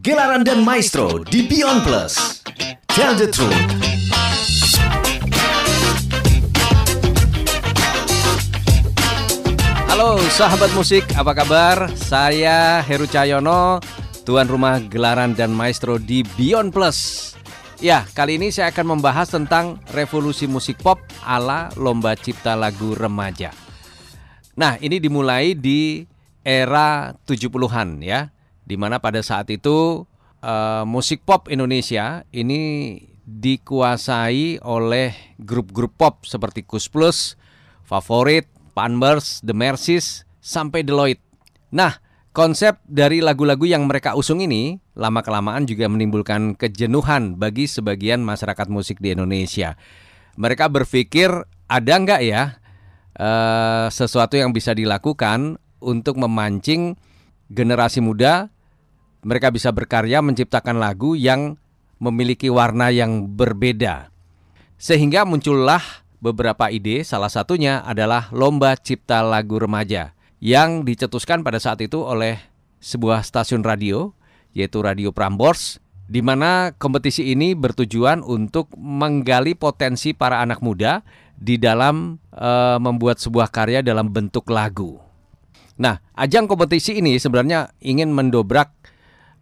Gelaran dan Maestro di Beyond Plus. Tell the truth. Halo sahabat musik, apa kabar? Saya Heru Cahyono, tuan rumah gelaran dan maestro di Beyond Plus. Ya, kali ini saya akan membahas tentang revolusi musik pop ala lomba cipta lagu remaja. Nah, ini dimulai di era 70-an ya, di mana pada saat itu uh, musik pop Indonesia ini dikuasai oleh grup-grup pop seperti Kus Plus, Favorit, Panbers, The Mercies, sampai Deloitte. Nah, konsep dari lagu-lagu yang mereka usung ini lama-kelamaan juga menimbulkan kejenuhan bagi sebagian masyarakat musik di Indonesia. Mereka berpikir ada nggak ya uh, sesuatu yang bisa dilakukan untuk memancing generasi muda mereka bisa berkarya menciptakan lagu yang memiliki warna yang berbeda. Sehingga muncullah beberapa ide, salah satunya adalah Lomba Cipta Lagu Remaja yang dicetuskan pada saat itu oleh sebuah stasiun radio, yaitu Radio Prambors, di mana kompetisi ini bertujuan untuk menggali potensi para anak muda di dalam e, membuat sebuah karya dalam bentuk lagu. Nah, ajang kompetisi ini sebenarnya ingin mendobrak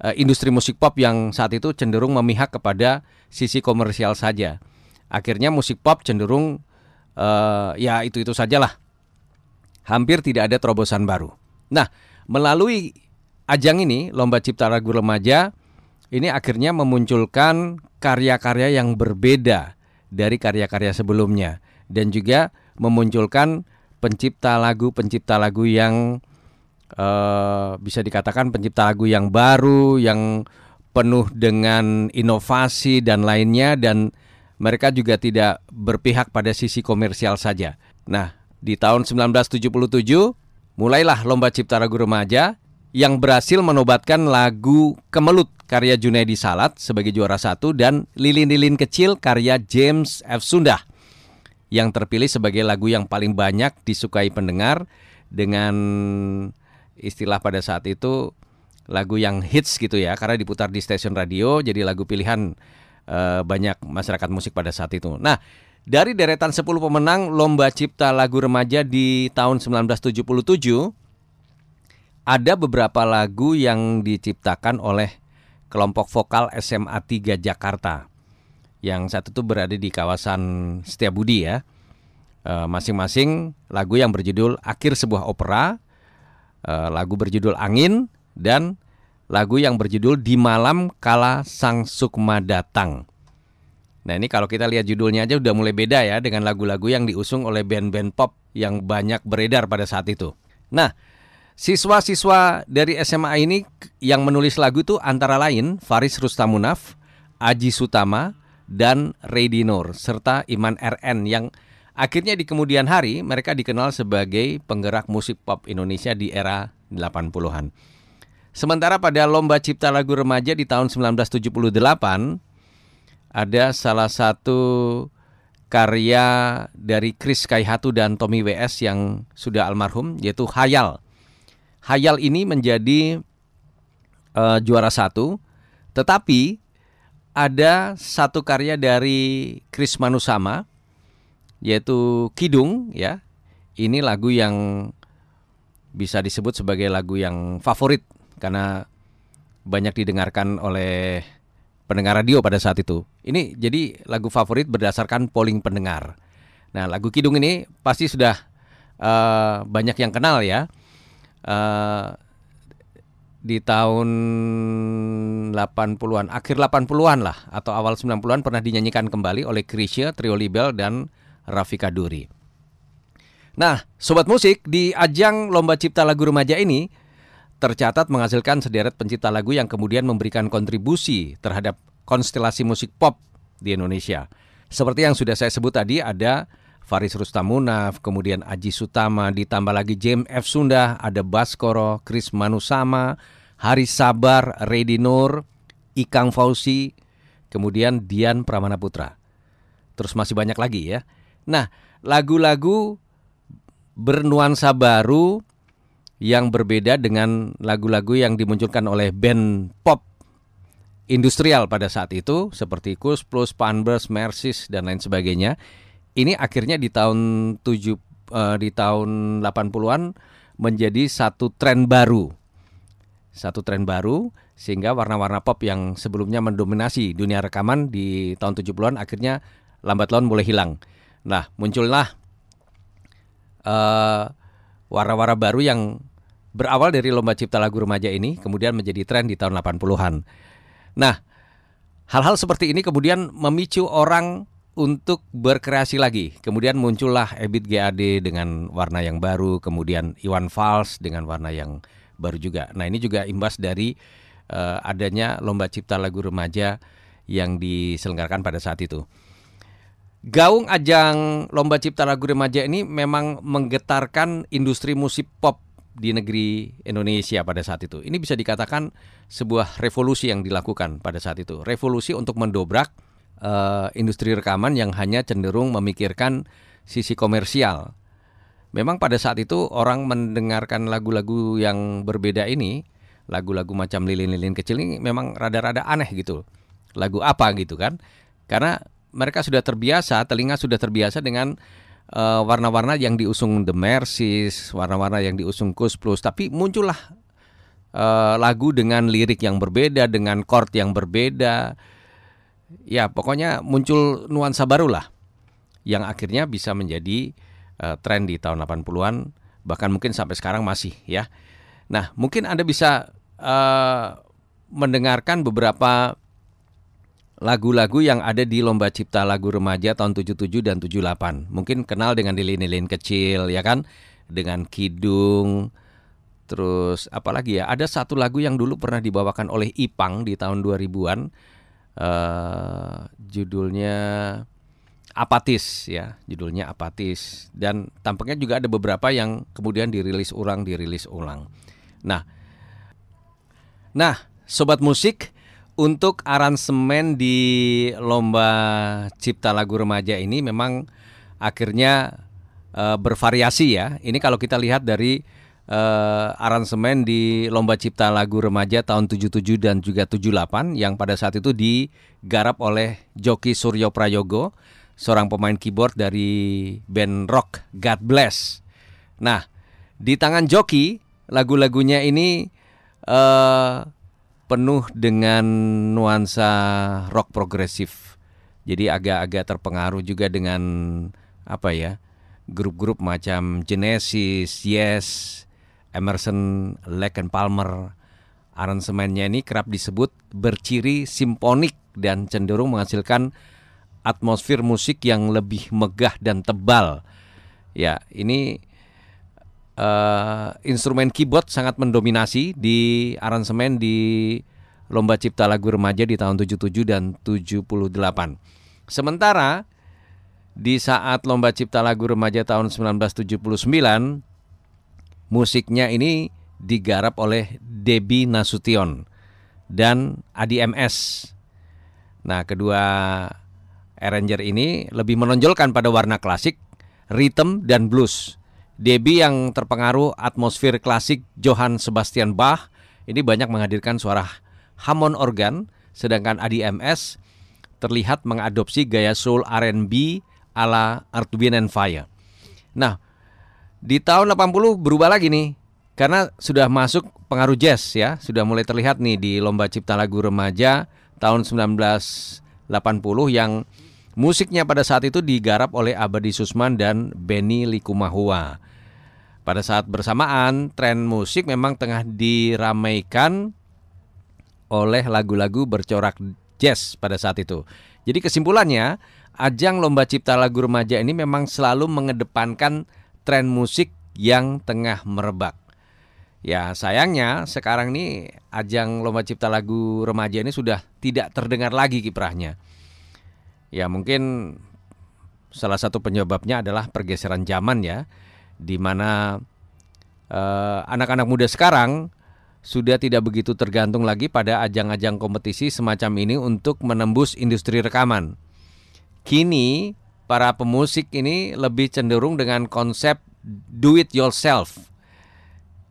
e, industri musik pop yang saat itu cenderung memihak kepada sisi komersial saja. Akhirnya musik pop cenderung uh, ya itu itu sajalah. Hampir tidak ada terobosan baru. Nah, melalui ajang ini, lomba cipta lagu remaja, ini akhirnya memunculkan karya-karya yang berbeda dari karya-karya sebelumnya dan juga memunculkan pencipta lagu-pencipta lagu yang uh, bisa dikatakan pencipta lagu yang baru, yang penuh dengan inovasi dan lainnya dan mereka juga tidak berpihak pada sisi komersial saja. Nah, di tahun 1977 mulailah lomba cipta lagu remaja yang berhasil menobatkan lagu Kemelut karya Junaidi Salat sebagai juara satu dan Lilin-Lilin Kecil karya James F. Sundah yang terpilih sebagai lagu yang paling banyak disukai pendengar dengan istilah pada saat itu lagu yang hits gitu ya karena diputar di stasiun radio jadi lagu pilihan uh, banyak masyarakat musik pada saat itu. Nah, dari deretan 10 pemenang Lomba Cipta Lagu Remaja di tahun 1977 ada beberapa lagu yang diciptakan oleh kelompok vokal SMA 3 Jakarta. Yang satu itu berada di kawasan Setiabudi ya. Eh, masing-masing lagu yang berjudul Akhir Sebuah Opera, eh, lagu berjudul Angin dan lagu yang berjudul Di Malam Kala Sang Sukma Datang. Nah ini kalau kita lihat judulnya aja udah mulai beda ya dengan lagu-lagu yang diusung oleh band-band pop yang banyak beredar pada saat itu. Nah, siswa-siswa dari SMA ini yang menulis lagu itu antara lain Faris Rustamunaf, Aji Sutama, dan Redi Nur, serta Iman RN yang akhirnya di kemudian hari mereka dikenal sebagai penggerak musik pop Indonesia di era 80-an. Sementara pada Lomba Cipta Lagu Remaja di tahun 1978 ada salah satu karya dari Chris Kaihatu dan Tommy WS yang sudah almarhum yaitu Hayal. Hayal ini menjadi uh, juara satu, tetapi ada satu karya dari Chris Manusama yaitu Kidung ya. Ini lagu yang bisa disebut sebagai lagu yang favorit karena banyak didengarkan oleh pendengar radio pada saat itu. Ini jadi lagu favorit berdasarkan polling pendengar. Nah, lagu Kidung ini pasti sudah uh, banyak yang kenal ya. Uh, di tahun 80-an, akhir 80-an lah atau awal 90-an pernah dinyanyikan kembali oleh Krisya, Trio Libel dan Rafika Duri. Nah, sobat musik di ajang lomba cipta lagu remaja ini tercatat menghasilkan sederet pencipta lagu yang kemudian memberikan kontribusi terhadap konstelasi musik pop di Indonesia. Seperti yang sudah saya sebut tadi ada Faris Rustamunaf, kemudian Aji Sutama, ditambah lagi James F. Sunda, ada Baskoro, Chris Manusama, Haris Sabar, Redi Nur, Ikang Fauzi, kemudian Dian Pramana Putra. Terus masih banyak lagi ya. Nah, lagu-lagu bernuansa baru yang berbeda dengan lagu-lagu yang dimunculkan oleh band pop industrial pada saat itu seperti Kus Plus, Panbers, Mercis dan lain sebagainya. Ini akhirnya di tahun 7 uh, eh, di tahun 80-an menjadi satu tren baru. Satu tren baru sehingga warna-warna pop yang sebelumnya mendominasi dunia rekaman di tahun 70-an akhirnya lambat laun mulai hilang. Nah, muncullah uh, warna-warna baru yang berawal dari lomba cipta lagu remaja ini kemudian menjadi tren di tahun 80-an. Nah, hal-hal seperti ini kemudian memicu orang untuk berkreasi lagi. Kemudian muncullah Ebit GAD dengan warna yang baru, kemudian Iwan Fals dengan warna yang baru juga. Nah, ini juga imbas dari uh, adanya lomba cipta lagu remaja yang diselenggarakan pada saat itu. Gaung ajang lomba cipta lagu remaja ini memang menggetarkan industri musik pop di negeri Indonesia pada saat itu. Ini bisa dikatakan sebuah revolusi yang dilakukan pada saat itu. Revolusi untuk mendobrak uh, industri rekaman yang hanya cenderung memikirkan sisi komersial. Memang pada saat itu orang mendengarkan lagu-lagu yang berbeda ini, lagu-lagu macam lilin-lilin kecil ini memang rada-rada aneh gitu. Lagu apa gitu kan? Karena mereka sudah terbiasa, telinga sudah terbiasa dengan uh, warna-warna yang diusung The Mercies, warna-warna yang diusung Kus Plus, tapi muncullah uh, lagu dengan lirik yang berbeda, dengan chord yang berbeda. Ya, pokoknya muncul nuansa baru lah yang akhirnya bisa menjadi uh, tren di tahun 80-an, bahkan mungkin sampai sekarang masih ya. Nah, mungkin Anda bisa uh, mendengarkan beberapa lagu-lagu yang ada di Lomba Cipta Lagu Remaja tahun 77 dan 78. Mungkin kenal dengan lilin-lilin kecil ya kan? Dengan Kidung. Terus apalagi ya? Ada satu lagu yang dulu pernah dibawakan oleh Ipang di tahun 2000-an. Uh, eh, judulnya Apatis ya, judulnya Apatis dan tampaknya juga ada beberapa yang kemudian dirilis ulang, dirilis ulang. Nah, nah, sobat musik, untuk aransemen di lomba cipta lagu remaja ini memang akhirnya uh, bervariasi ya. Ini kalau kita lihat dari uh, aransemen di lomba cipta lagu remaja tahun 77 dan juga 78 yang pada saat itu digarap oleh Joki Suryo Prayogo, seorang pemain keyboard dari band rock God Bless. Nah, di tangan Joki lagu-lagunya ini uh, penuh dengan nuansa rock progresif. Jadi agak-agak terpengaruh juga dengan apa ya? grup-grup macam Genesis, Yes, Emerson, Lake and Palmer. Aransemennya ini kerap disebut berciri simfonik dan cenderung menghasilkan atmosfer musik yang lebih megah dan tebal. Ya, ini uh, instrumen keyboard sangat mendominasi di aransemen di Lomba Cipta Lagu Remaja di tahun 77 dan 78. Sementara di saat Lomba Cipta Lagu Remaja tahun 1979 musiknya ini digarap oleh Debbie Nasution dan Adi MS. Nah, kedua arranger ini lebih menonjolkan pada warna klasik, rhythm dan blues. Debbie yang terpengaruh atmosfer klasik Johann Sebastian Bach ini banyak menghadirkan suara Hammond organ, sedangkan Adi MS terlihat mengadopsi gaya soul R&B ala Wind and Fire. Nah, di tahun 80 berubah lagi nih, karena sudah masuk pengaruh jazz ya, sudah mulai terlihat nih di Lomba Cipta Lagu Remaja tahun 1980 yang Musiknya pada saat itu digarap oleh Abadi Susman dan Benny Likumahua. Pada saat bersamaan, tren musik memang tengah diramaikan oleh lagu-lagu bercorak jazz pada saat itu. Jadi kesimpulannya, ajang lomba cipta lagu remaja ini memang selalu mengedepankan tren musik yang tengah merebak. Ya sayangnya sekarang ini ajang lomba cipta lagu remaja ini sudah tidak terdengar lagi kiprahnya. Ya mungkin salah satu penyebabnya adalah pergeseran zaman ya, di mana eh, anak-anak muda sekarang sudah tidak begitu tergantung lagi pada ajang-ajang kompetisi semacam ini untuk menembus industri rekaman. Kini para pemusik ini lebih cenderung dengan konsep do it yourself.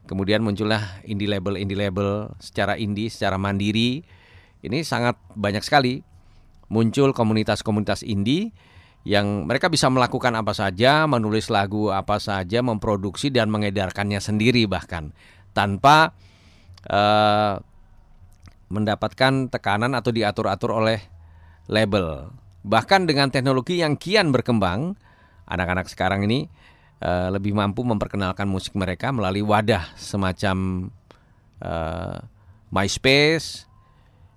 Kemudian muncullah indie label indie label secara indie, secara mandiri. Ini sangat banyak sekali muncul komunitas-komunitas indie yang mereka bisa melakukan apa saja, menulis lagu apa saja, memproduksi dan mengedarkannya sendiri bahkan tanpa uh, mendapatkan tekanan atau diatur-atur oleh label. Bahkan dengan teknologi yang kian berkembang, anak-anak sekarang ini uh, lebih mampu memperkenalkan musik mereka melalui wadah semacam uh, MySpace,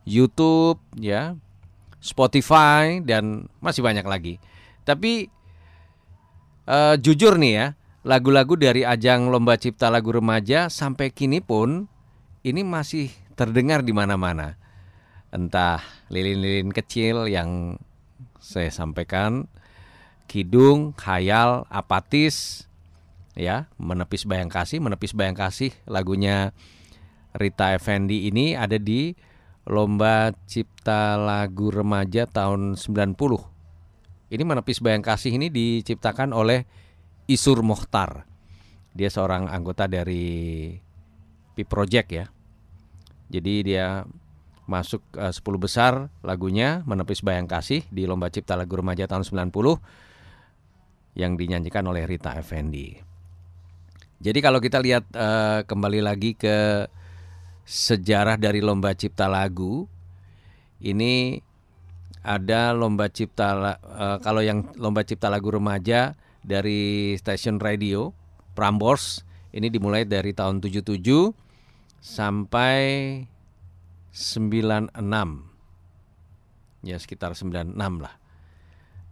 YouTube, ya, Spotify dan masih banyak lagi. Tapi uh, jujur nih ya, lagu-lagu dari ajang lomba cipta lagu remaja sampai kini pun ini masih terdengar di mana-mana. Entah lilin-lilin kecil yang saya sampaikan, kidung, khayal, apatis, ya, menepis bayang kasih, menepis bayang kasih lagunya Rita Effendi ini ada di lomba cipta lagu remaja tahun 90 ini menepis bayang kasih ini diciptakan oleh Isur Mokhtar. Dia seorang anggota dari P Project ya. Jadi dia masuk uh, 10 besar lagunya Menepis Bayang Kasih di Lomba Cipta Lagu Remaja tahun 90 yang dinyanyikan oleh Rita Effendi. Jadi kalau kita lihat uh, kembali lagi ke sejarah dari Lomba Cipta Lagu. Ini ada lomba cipta uh, kalau yang lomba cipta lagu remaja dari stasiun radio Prambors. Ini dimulai dari tahun 77 sampai 96 ya sekitar 96 lah.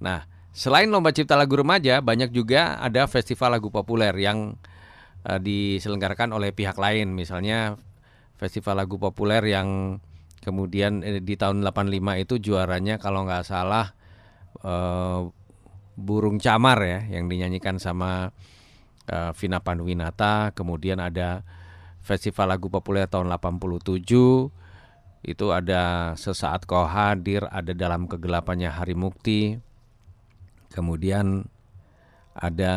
Nah, selain lomba cipta lagu remaja banyak juga ada festival lagu populer yang uh, diselenggarakan oleh pihak lain. Misalnya festival lagu populer yang Kemudian eh, di tahun 85 itu juaranya kalau nggak salah eh, Burung Camar ya yang dinyanyikan sama eh, Vina Panduwinata. Kemudian ada Festival Lagu Populer tahun 87 itu ada Sesaat Kau Hadir, ada Dalam Kegelapannya Hari Mukti. Kemudian ada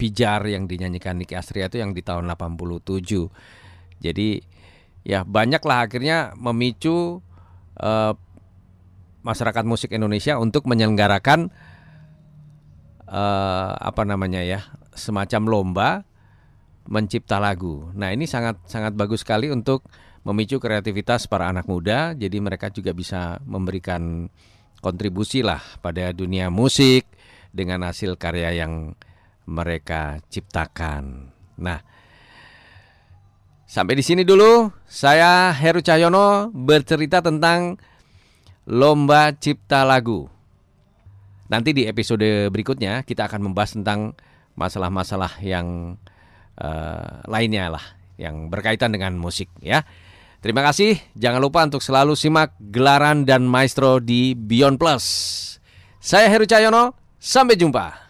Pijar yang dinyanyikan Niki Astria itu yang di tahun 87. Jadi ya banyaklah akhirnya memicu uh, masyarakat musik Indonesia untuk menyelenggarakan uh, apa namanya ya semacam lomba mencipta lagu. Nah ini sangat sangat bagus sekali untuk memicu kreativitas para anak muda. Jadi mereka juga bisa memberikan kontribusi lah pada dunia musik dengan hasil karya yang mereka ciptakan. Nah Sampai di sini dulu, saya Heru Cahyono bercerita tentang Lomba Cipta Lagu. Nanti di episode berikutnya kita akan membahas tentang masalah-masalah yang uh, lainnya lah, yang berkaitan dengan musik ya. Terima kasih, jangan lupa untuk selalu simak gelaran dan maestro di Beyond Plus. Saya Heru Cahyono, sampai jumpa.